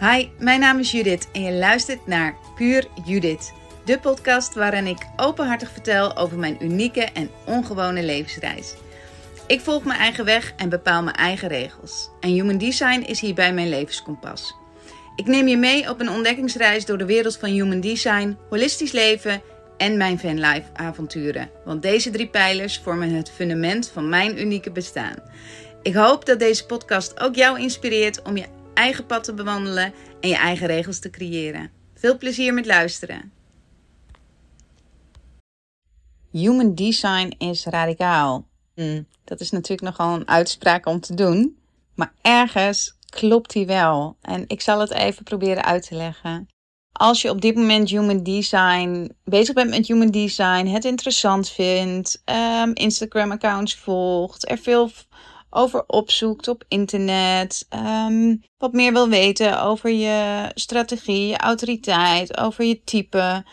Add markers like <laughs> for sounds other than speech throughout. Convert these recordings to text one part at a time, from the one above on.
Hi, mijn naam is Judith en je luistert naar Puur Judith. De podcast waarin ik openhartig vertel over mijn unieke en ongewone levensreis. Ik volg mijn eigen weg en bepaal mijn eigen regels. En Human Design is hierbij mijn levenskompas. Ik neem je mee op een ontdekkingsreis door de wereld van Human Design, holistisch leven en mijn fanlife avonturen. Want deze drie pijlers vormen het fundament van mijn unieke bestaan. Ik hoop dat deze podcast ook jou inspireert om je eigen pad te bewandelen en je eigen regels te creëren. Veel plezier met luisteren. Human design is radicaal. Hm, dat is natuurlijk nogal een uitspraak om te doen, maar ergens klopt die wel. En ik zal het even proberen uit te leggen. Als je op dit moment human design bezig bent met human design, het interessant vindt, um, Instagram accounts volgt, er veel over opzoekt op internet. Um, wat meer wil weten over je strategie, je autoriteit, over je type.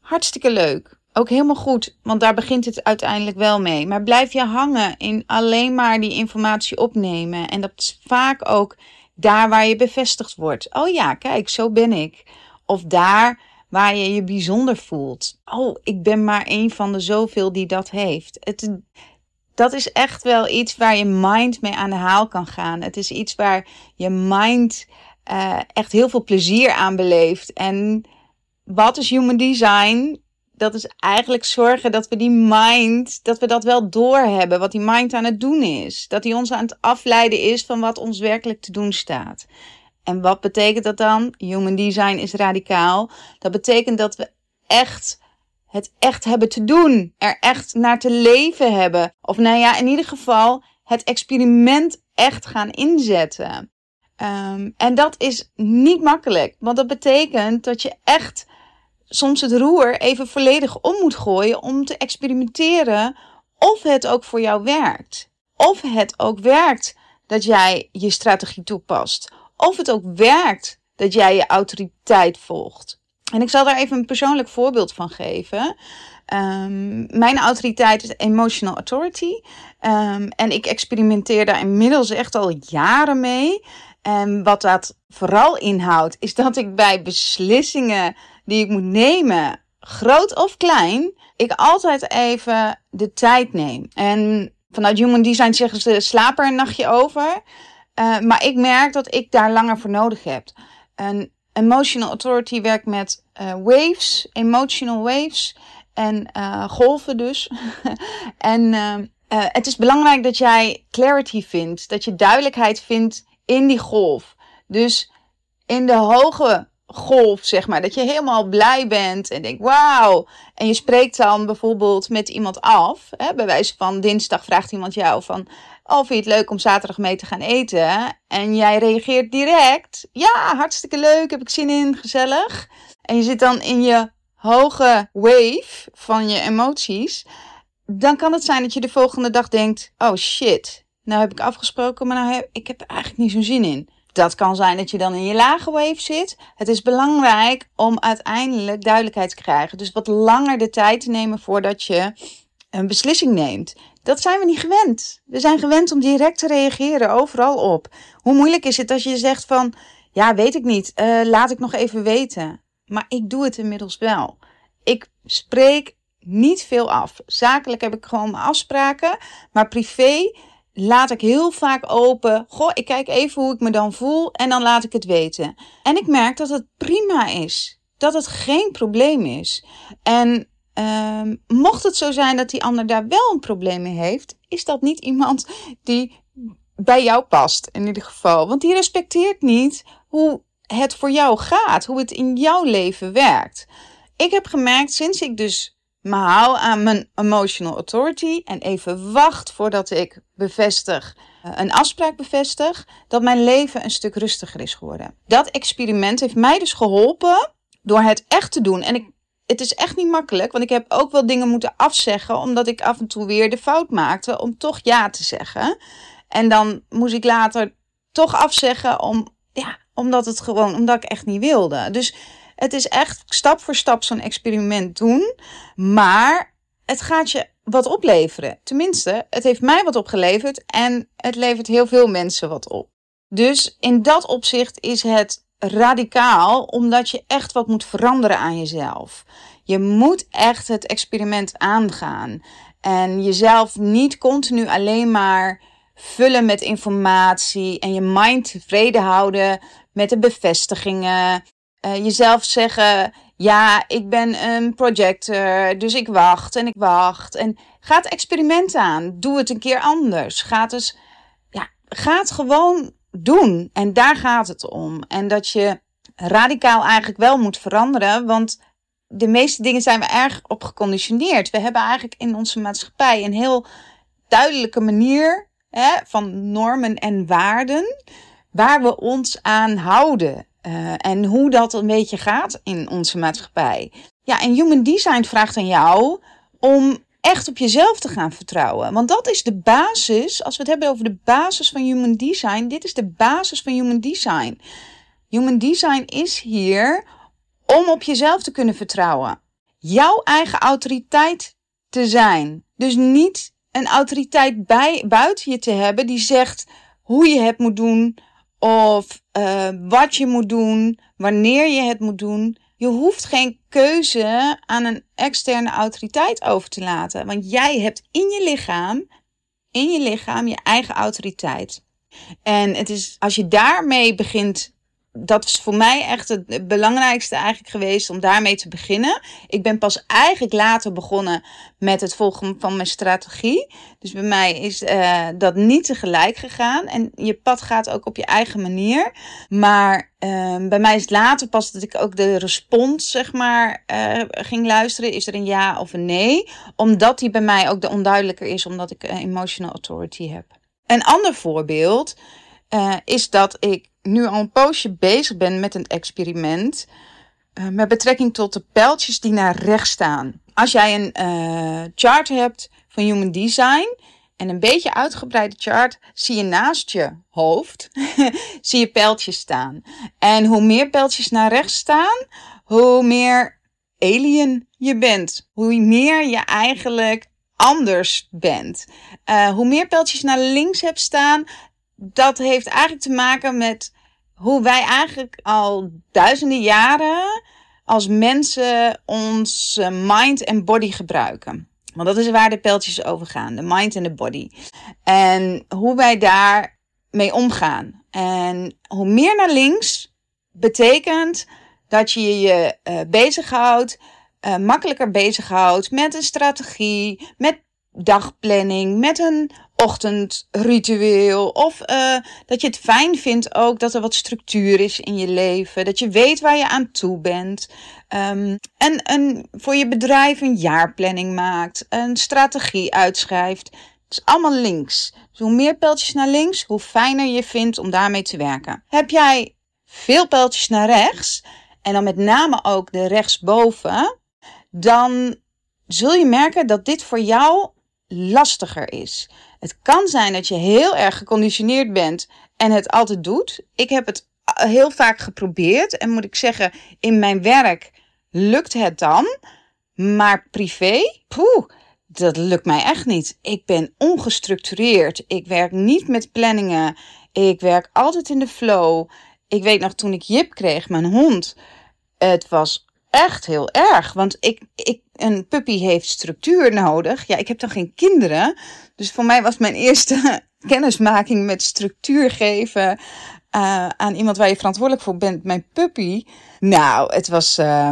Hartstikke leuk. Ook helemaal goed, want daar begint het uiteindelijk wel mee. Maar blijf je hangen in alleen maar die informatie opnemen. En dat is vaak ook daar waar je bevestigd wordt. Oh ja, kijk, zo ben ik. Of daar waar je je bijzonder voelt. Oh, ik ben maar een van de zoveel die dat heeft. Het, dat is echt wel iets waar je mind mee aan de haal kan gaan. Het is iets waar je mind uh, echt heel veel plezier aan beleeft. En wat is human design? Dat is eigenlijk zorgen dat we die mind, dat we dat wel doorhebben. Wat die mind aan het doen is. Dat die ons aan het afleiden is van wat ons werkelijk te doen staat. En wat betekent dat dan? Human design is radicaal. Dat betekent dat we echt het echt hebben te doen. Er echt naar te leven hebben. Of nou ja, in ieder geval het experiment echt gaan inzetten. Um, en dat is niet makkelijk. Want dat betekent dat je echt soms het roer even volledig om moet gooien om te experimenteren of het ook voor jou werkt. Of het ook werkt dat jij je strategie toepast. Of het ook werkt dat jij je autoriteit volgt. En ik zal daar even een persoonlijk voorbeeld van geven. Um, mijn autoriteit is emotional authority. Um, en ik experimenteer daar inmiddels echt al jaren mee. En wat dat vooral inhoudt, is dat ik bij beslissingen die ik moet nemen, groot of klein, ik altijd even de tijd neem. En vanuit Human Design zeggen ze slaap er een nachtje over. Uh, maar ik merk dat ik daar langer voor nodig heb. En Emotional Authority werkt met uh, waves, emotional waves en uh, golven dus. <laughs> en uh, het is belangrijk dat jij clarity vindt, dat je duidelijkheid vindt in die golf. Dus in de hoge golf, zeg maar, dat je helemaal blij bent en denkt, wauw. En je spreekt dan bijvoorbeeld met iemand af. Hè, bij wijze van dinsdag vraagt iemand jou van, Oh, vind je het leuk om zaterdag mee te gaan eten? En jij reageert direct. Ja, hartstikke leuk, heb ik zin in, gezellig. En je zit dan in je hoge wave van je emoties. Dan kan het zijn dat je de volgende dag denkt: oh shit, nou heb ik afgesproken, maar nou heb, ik heb er eigenlijk niet zo'n zin in. Dat kan zijn dat je dan in je lage wave zit. Het is belangrijk om uiteindelijk duidelijkheid te krijgen. Dus wat langer de tijd te nemen voordat je een beslissing neemt. Dat zijn we niet gewend. We zijn gewend om direct te reageren overal op. Hoe moeilijk is het als je zegt van, ja, weet ik niet, uh, laat ik nog even weten. Maar ik doe het inmiddels wel. Ik spreek niet veel af. Zakelijk heb ik gewoon mijn afspraken, maar privé laat ik heel vaak open. Goh, ik kijk even hoe ik me dan voel en dan laat ik het weten. En ik merk dat het prima is. Dat het geen probleem is. En Um, mocht het zo zijn dat die ander daar wel een probleem mee heeft, is dat niet iemand die bij jou past, in ieder geval. Want die respecteert niet hoe het voor jou gaat, hoe het in jouw leven werkt. Ik heb gemerkt sinds ik dus me hou aan mijn emotional authority en even wacht voordat ik bevestig, eh, een afspraak bevestig, dat mijn leven een stuk rustiger is geworden. Dat experiment heeft mij dus geholpen door het echt te doen. En ik het is echt niet makkelijk, want ik heb ook wel dingen moeten afzeggen, omdat ik af en toe weer de fout maakte om toch ja te zeggen. En dan moest ik later toch afzeggen, om, ja, omdat het gewoon, omdat ik echt niet wilde. Dus het is echt stap voor stap zo'n experiment doen, maar het gaat je wat opleveren. Tenminste, het heeft mij wat opgeleverd en het levert heel veel mensen wat op. Dus in dat opzicht is het radicaal omdat je echt wat moet veranderen aan jezelf. Je moet echt het experiment aangaan. En jezelf niet continu alleen maar vullen met informatie en je mind tevreden houden met de bevestigingen. Uh, jezelf zeggen: Ja, ik ben een projector, dus ik wacht en ik wacht. En ga het experiment aan. Doe het een keer anders. Ga dus, ja, ga het gewoon doen. En daar gaat het om. En dat je radicaal eigenlijk wel moet veranderen, want de meeste dingen zijn we erg op geconditioneerd. We hebben eigenlijk in onze maatschappij een heel duidelijke manier hè, van normen en waarden waar we ons aan houden. Uh, en hoe dat een beetje gaat in onze maatschappij. Ja, en Human Design vraagt aan jou om echt op jezelf te gaan vertrouwen. Want dat is de basis, als we het hebben over de basis van Human Design, dit is de basis van Human Design. Human Design is hier om op jezelf te kunnen vertrouwen. Jouw eigen autoriteit te zijn. Dus niet een autoriteit bij, buiten je te hebben die zegt hoe je het moet doen of uh, wat je moet doen, wanneer je het moet doen. Je hoeft geen keuze aan een externe autoriteit over te laten, want jij hebt in je lichaam, in je lichaam je eigen autoriteit. En het is als je daarmee begint dat is voor mij echt het belangrijkste eigenlijk geweest om daarmee te beginnen. Ik ben pas eigenlijk later begonnen met het volgen van mijn strategie. Dus bij mij is uh, dat niet tegelijk gegaan. En je pad gaat ook op je eigen manier. Maar uh, bij mij is het later pas dat ik ook de respons, zeg maar, uh, ging luisteren. Is er een ja of een nee? Omdat die bij mij ook de onduidelijker is, omdat ik emotional authority heb. Een ander voorbeeld is dat ik nu al een poosje bezig ben met een experiment. Uh, met betrekking tot de pijltjes die naar rechts staan. Als jij een uh, chart hebt van Human Design en een beetje uitgebreide chart, zie je naast je hoofd <laughs> zie je pijltjes staan. En hoe meer pijltjes naar rechts staan, hoe meer alien je bent. Hoe meer je eigenlijk anders bent. Uh, hoe meer pijltjes naar links hebt staan, dat heeft eigenlijk te maken met hoe wij eigenlijk al duizenden jaren als mensen ons mind en body gebruiken. Want dat is waar de pijltjes over gaan, de mind en de body. En hoe wij daar mee omgaan. En hoe meer naar links betekent dat je je uh, bezighoudt, uh, makkelijker bezighoudt met een strategie, met dagplanning, met een ochtendritueel. Of uh, dat je het fijn vindt ook dat er wat structuur is in je leven. Dat je weet waar je aan toe bent. Um, en, en voor je bedrijf een jaarplanning maakt. Een strategie uitschrijft. Het is allemaal links. Dus hoe meer pijltjes naar links, hoe fijner je vindt om daarmee te werken. Heb jij veel pijltjes naar rechts, en dan met name ook de rechtsboven, dan zul je merken dat dit voor jou lastiger is. Het kan zijn dat je heel erg geconditioneerd bent en het altijd doet. Ik heb het heel vaak geprobeerd en moet ik zeggen, in mijn werk lukt het dan. Maar privé, poeh, dat lukt mij echt niet. Ik ben ongestructureerd. Ik werk niet met planningen. Ik werk altijd in de flow. Ik weet nog toen ik Jip kreeg, mijn hond. Het was echt heel erg. Want ik, ik, een puppy heeft structuur nodig. Ja, ik heb dan geen kinderen. Dus voor mij was mijn eerste <laughs> kennismaking met structuur geven uh, aan iemand waar je verantwoordelijk voor bent, mijn puppy. Nou, het was, uh,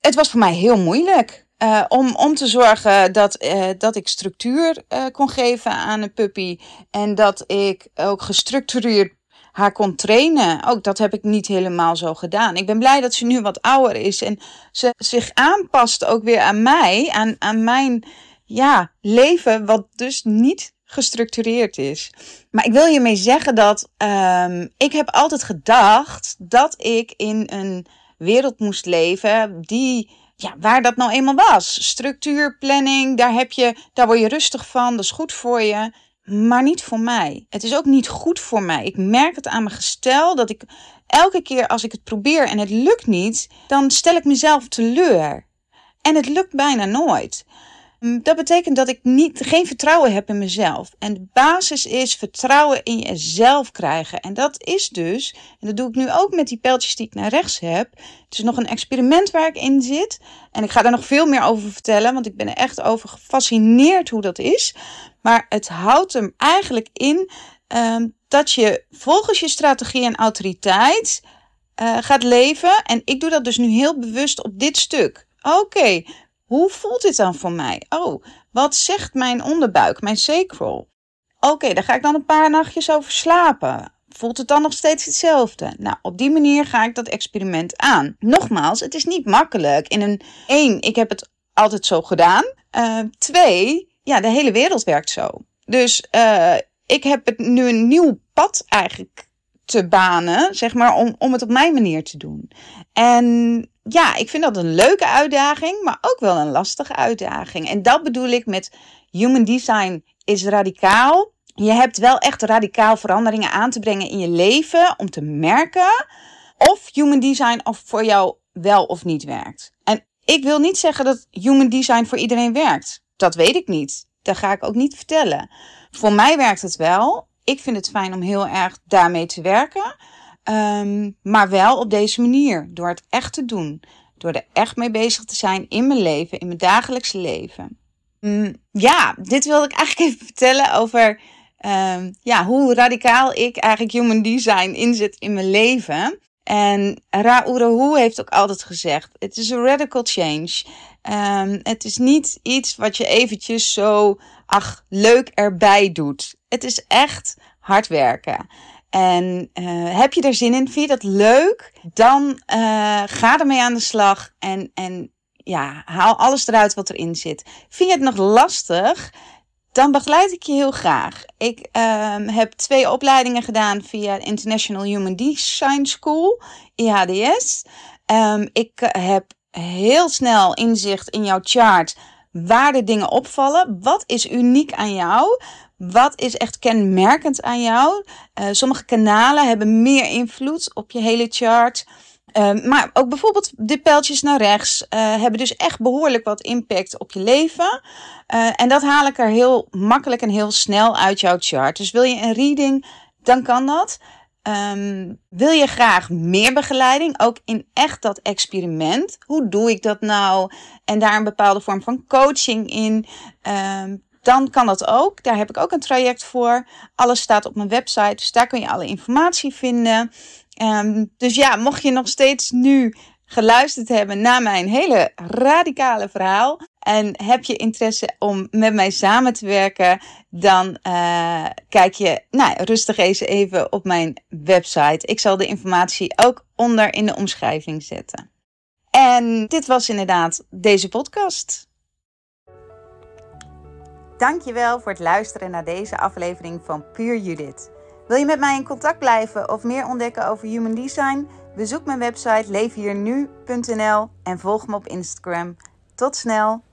het was voor mij heel moeilijk. Uh, om, om te zorgen dat, uh, dat ik structuur kon geven aan een puppy. En dat ik ook gestructureerd haar kon trainen. Ook dat heb ik niet helemaal zo gedaan. Ik ben blij dat ze nu wat ouder is en ze zich aanpast ook weer aan mij, aan, aan mijn ja, leven, wat dus niet gestructureerd is. Maar ik wil je mee zeggen dat um, ik heb altijd gedacht dat ik in een wereld moest leven die ja, waar dat nou eenmaal was. Structuur, planning, daar heb je, daar word je rustig van, dat is goed voor je maar niet voor mij. Het is ook niet goed voor mij. Ik merk het aan mijn gestel dat ik elke keer als ik het probeer en het lukt niet, dan stel ik mezelf teleur. En het lukt bijna nooit. Dat betekent dat ik niet, geen vertrouwen heb in mezelf. En de basis is vertrouwen in jezelf krijgen. En dat is dus, en dat doe ik nu ook met die pijltjes die ik naar rechts heb. Het is nog een experiment waar ik in zit. En ik ga daar nog veel meer over vertellen, want ik ben er echt over gefascineerd hoe dat is. Maar het houdt hem eigenlijk in um, dat je volgens je strategie en autoriteit uh, gaat leven. En ik doe dat dus nu heel bewust op dit stuk. Oké, hoe voelt dit dan voor mij? Oh, wat zegt mijn onderbuik, mijn sacral? Oké, daar ga ik dan een paar nachtjes over slapen. Voelt het dan nog steeds hetzelfde? Nou, op die manier ga ik dat experiment aan. Nogmaals, het is niet makkelijk. In een één, ik heb het altijd zo gedaan. Uh, twee, ja, de hele wereld werkt zo. Dus uh, ik heb het nu een nieuw pad eigenlijk te banen, zeg maar, om, om het op mijn manier te doen. En ja, ik vind dat een leuke uitdaging, maar ook wel een lastige uitdaging. En dat bedoel ik met human design is radicaal. Je hebt wel echt radicaal veranderingen aan te brengen in je leven om te merken of human design of voor jou wel of niet werkt. En ik wil niet zeggen dat human design voor iedereen werkt. Dat weet ik niet. Dat ga ik ook niet vertellen. Voor mij werkt het wel. Ik vind het fijn om heel erg daarmee te werken. Um, maar wel op deze manier. Door het echt te doen. Door er echt mee bezig te zijn in mijn leven, in mijn dagelijkse leven. Um, ja, dit wilde ik eigenlijk <laughs> even vertellen over um, ja, hoe radicaal ik eigenlijk human design inzet in mijn leven. En Ra heeft ook altijd gezegd: het is een radical change. Um, het is niet iets wat je eventjes zo, ach, leuk erbij doet. Het is echt hard werken. En uh, heb je er zin in? Vind je dat leuk? Dan uh, ga ermee aan de slag en, en ja, haal alles eruit wat erin zit. Vind je het nog lastig? Dan begeleid ik je heel graag. Ik uh, heb twee opleidingen gedaan via International Human Design School, IHDS. Um, ik heb heel snel inzicht in jouw chart waar de dingen opvallen. Wat is uniek aan jou? Wat is echt kenmerkend aan jou? Uh, sommige kanalen hebben meer invloed op je hele chart. Uh, maar ook bijvoorbeeld de pijltjes naar rechts uh, hebben dus echt behoorlijk wat impact op je leven. en dat haal ik er heel makkelijk en heel snel uit jouw chart. Dus wil je een reading, dan kan dat. Um, wil je graag meer begeleiding, ook in echt dat experiment? Hoe doe ik dat nou? En daar een bepaalde vorm van coaching in. Um, dan kan dat ook. Daar heb ik ook een traject voor. Alles staat op mijn website, dus daar kun je alle informatie vinden. Um, dus ja, mocht je nog steeds nu geluisterd hebben naar mijn hele radicale verhaal. En heb je interesse om met mij samen te werken, dan uh, kijk je nou, rustig eens even op mijn website. Ik zal de informatie ook onder in de omschrijving zetten. En dit was inderdaad deze podcast. Dankjewel voor het luisteren naar deze aflevering van Puur Judith. Wil je met mij in contact blijven of meer ontdekken over Human Design? Bezoek mijn website leefhiernu.nl en volg me op Instagram. Tot snel!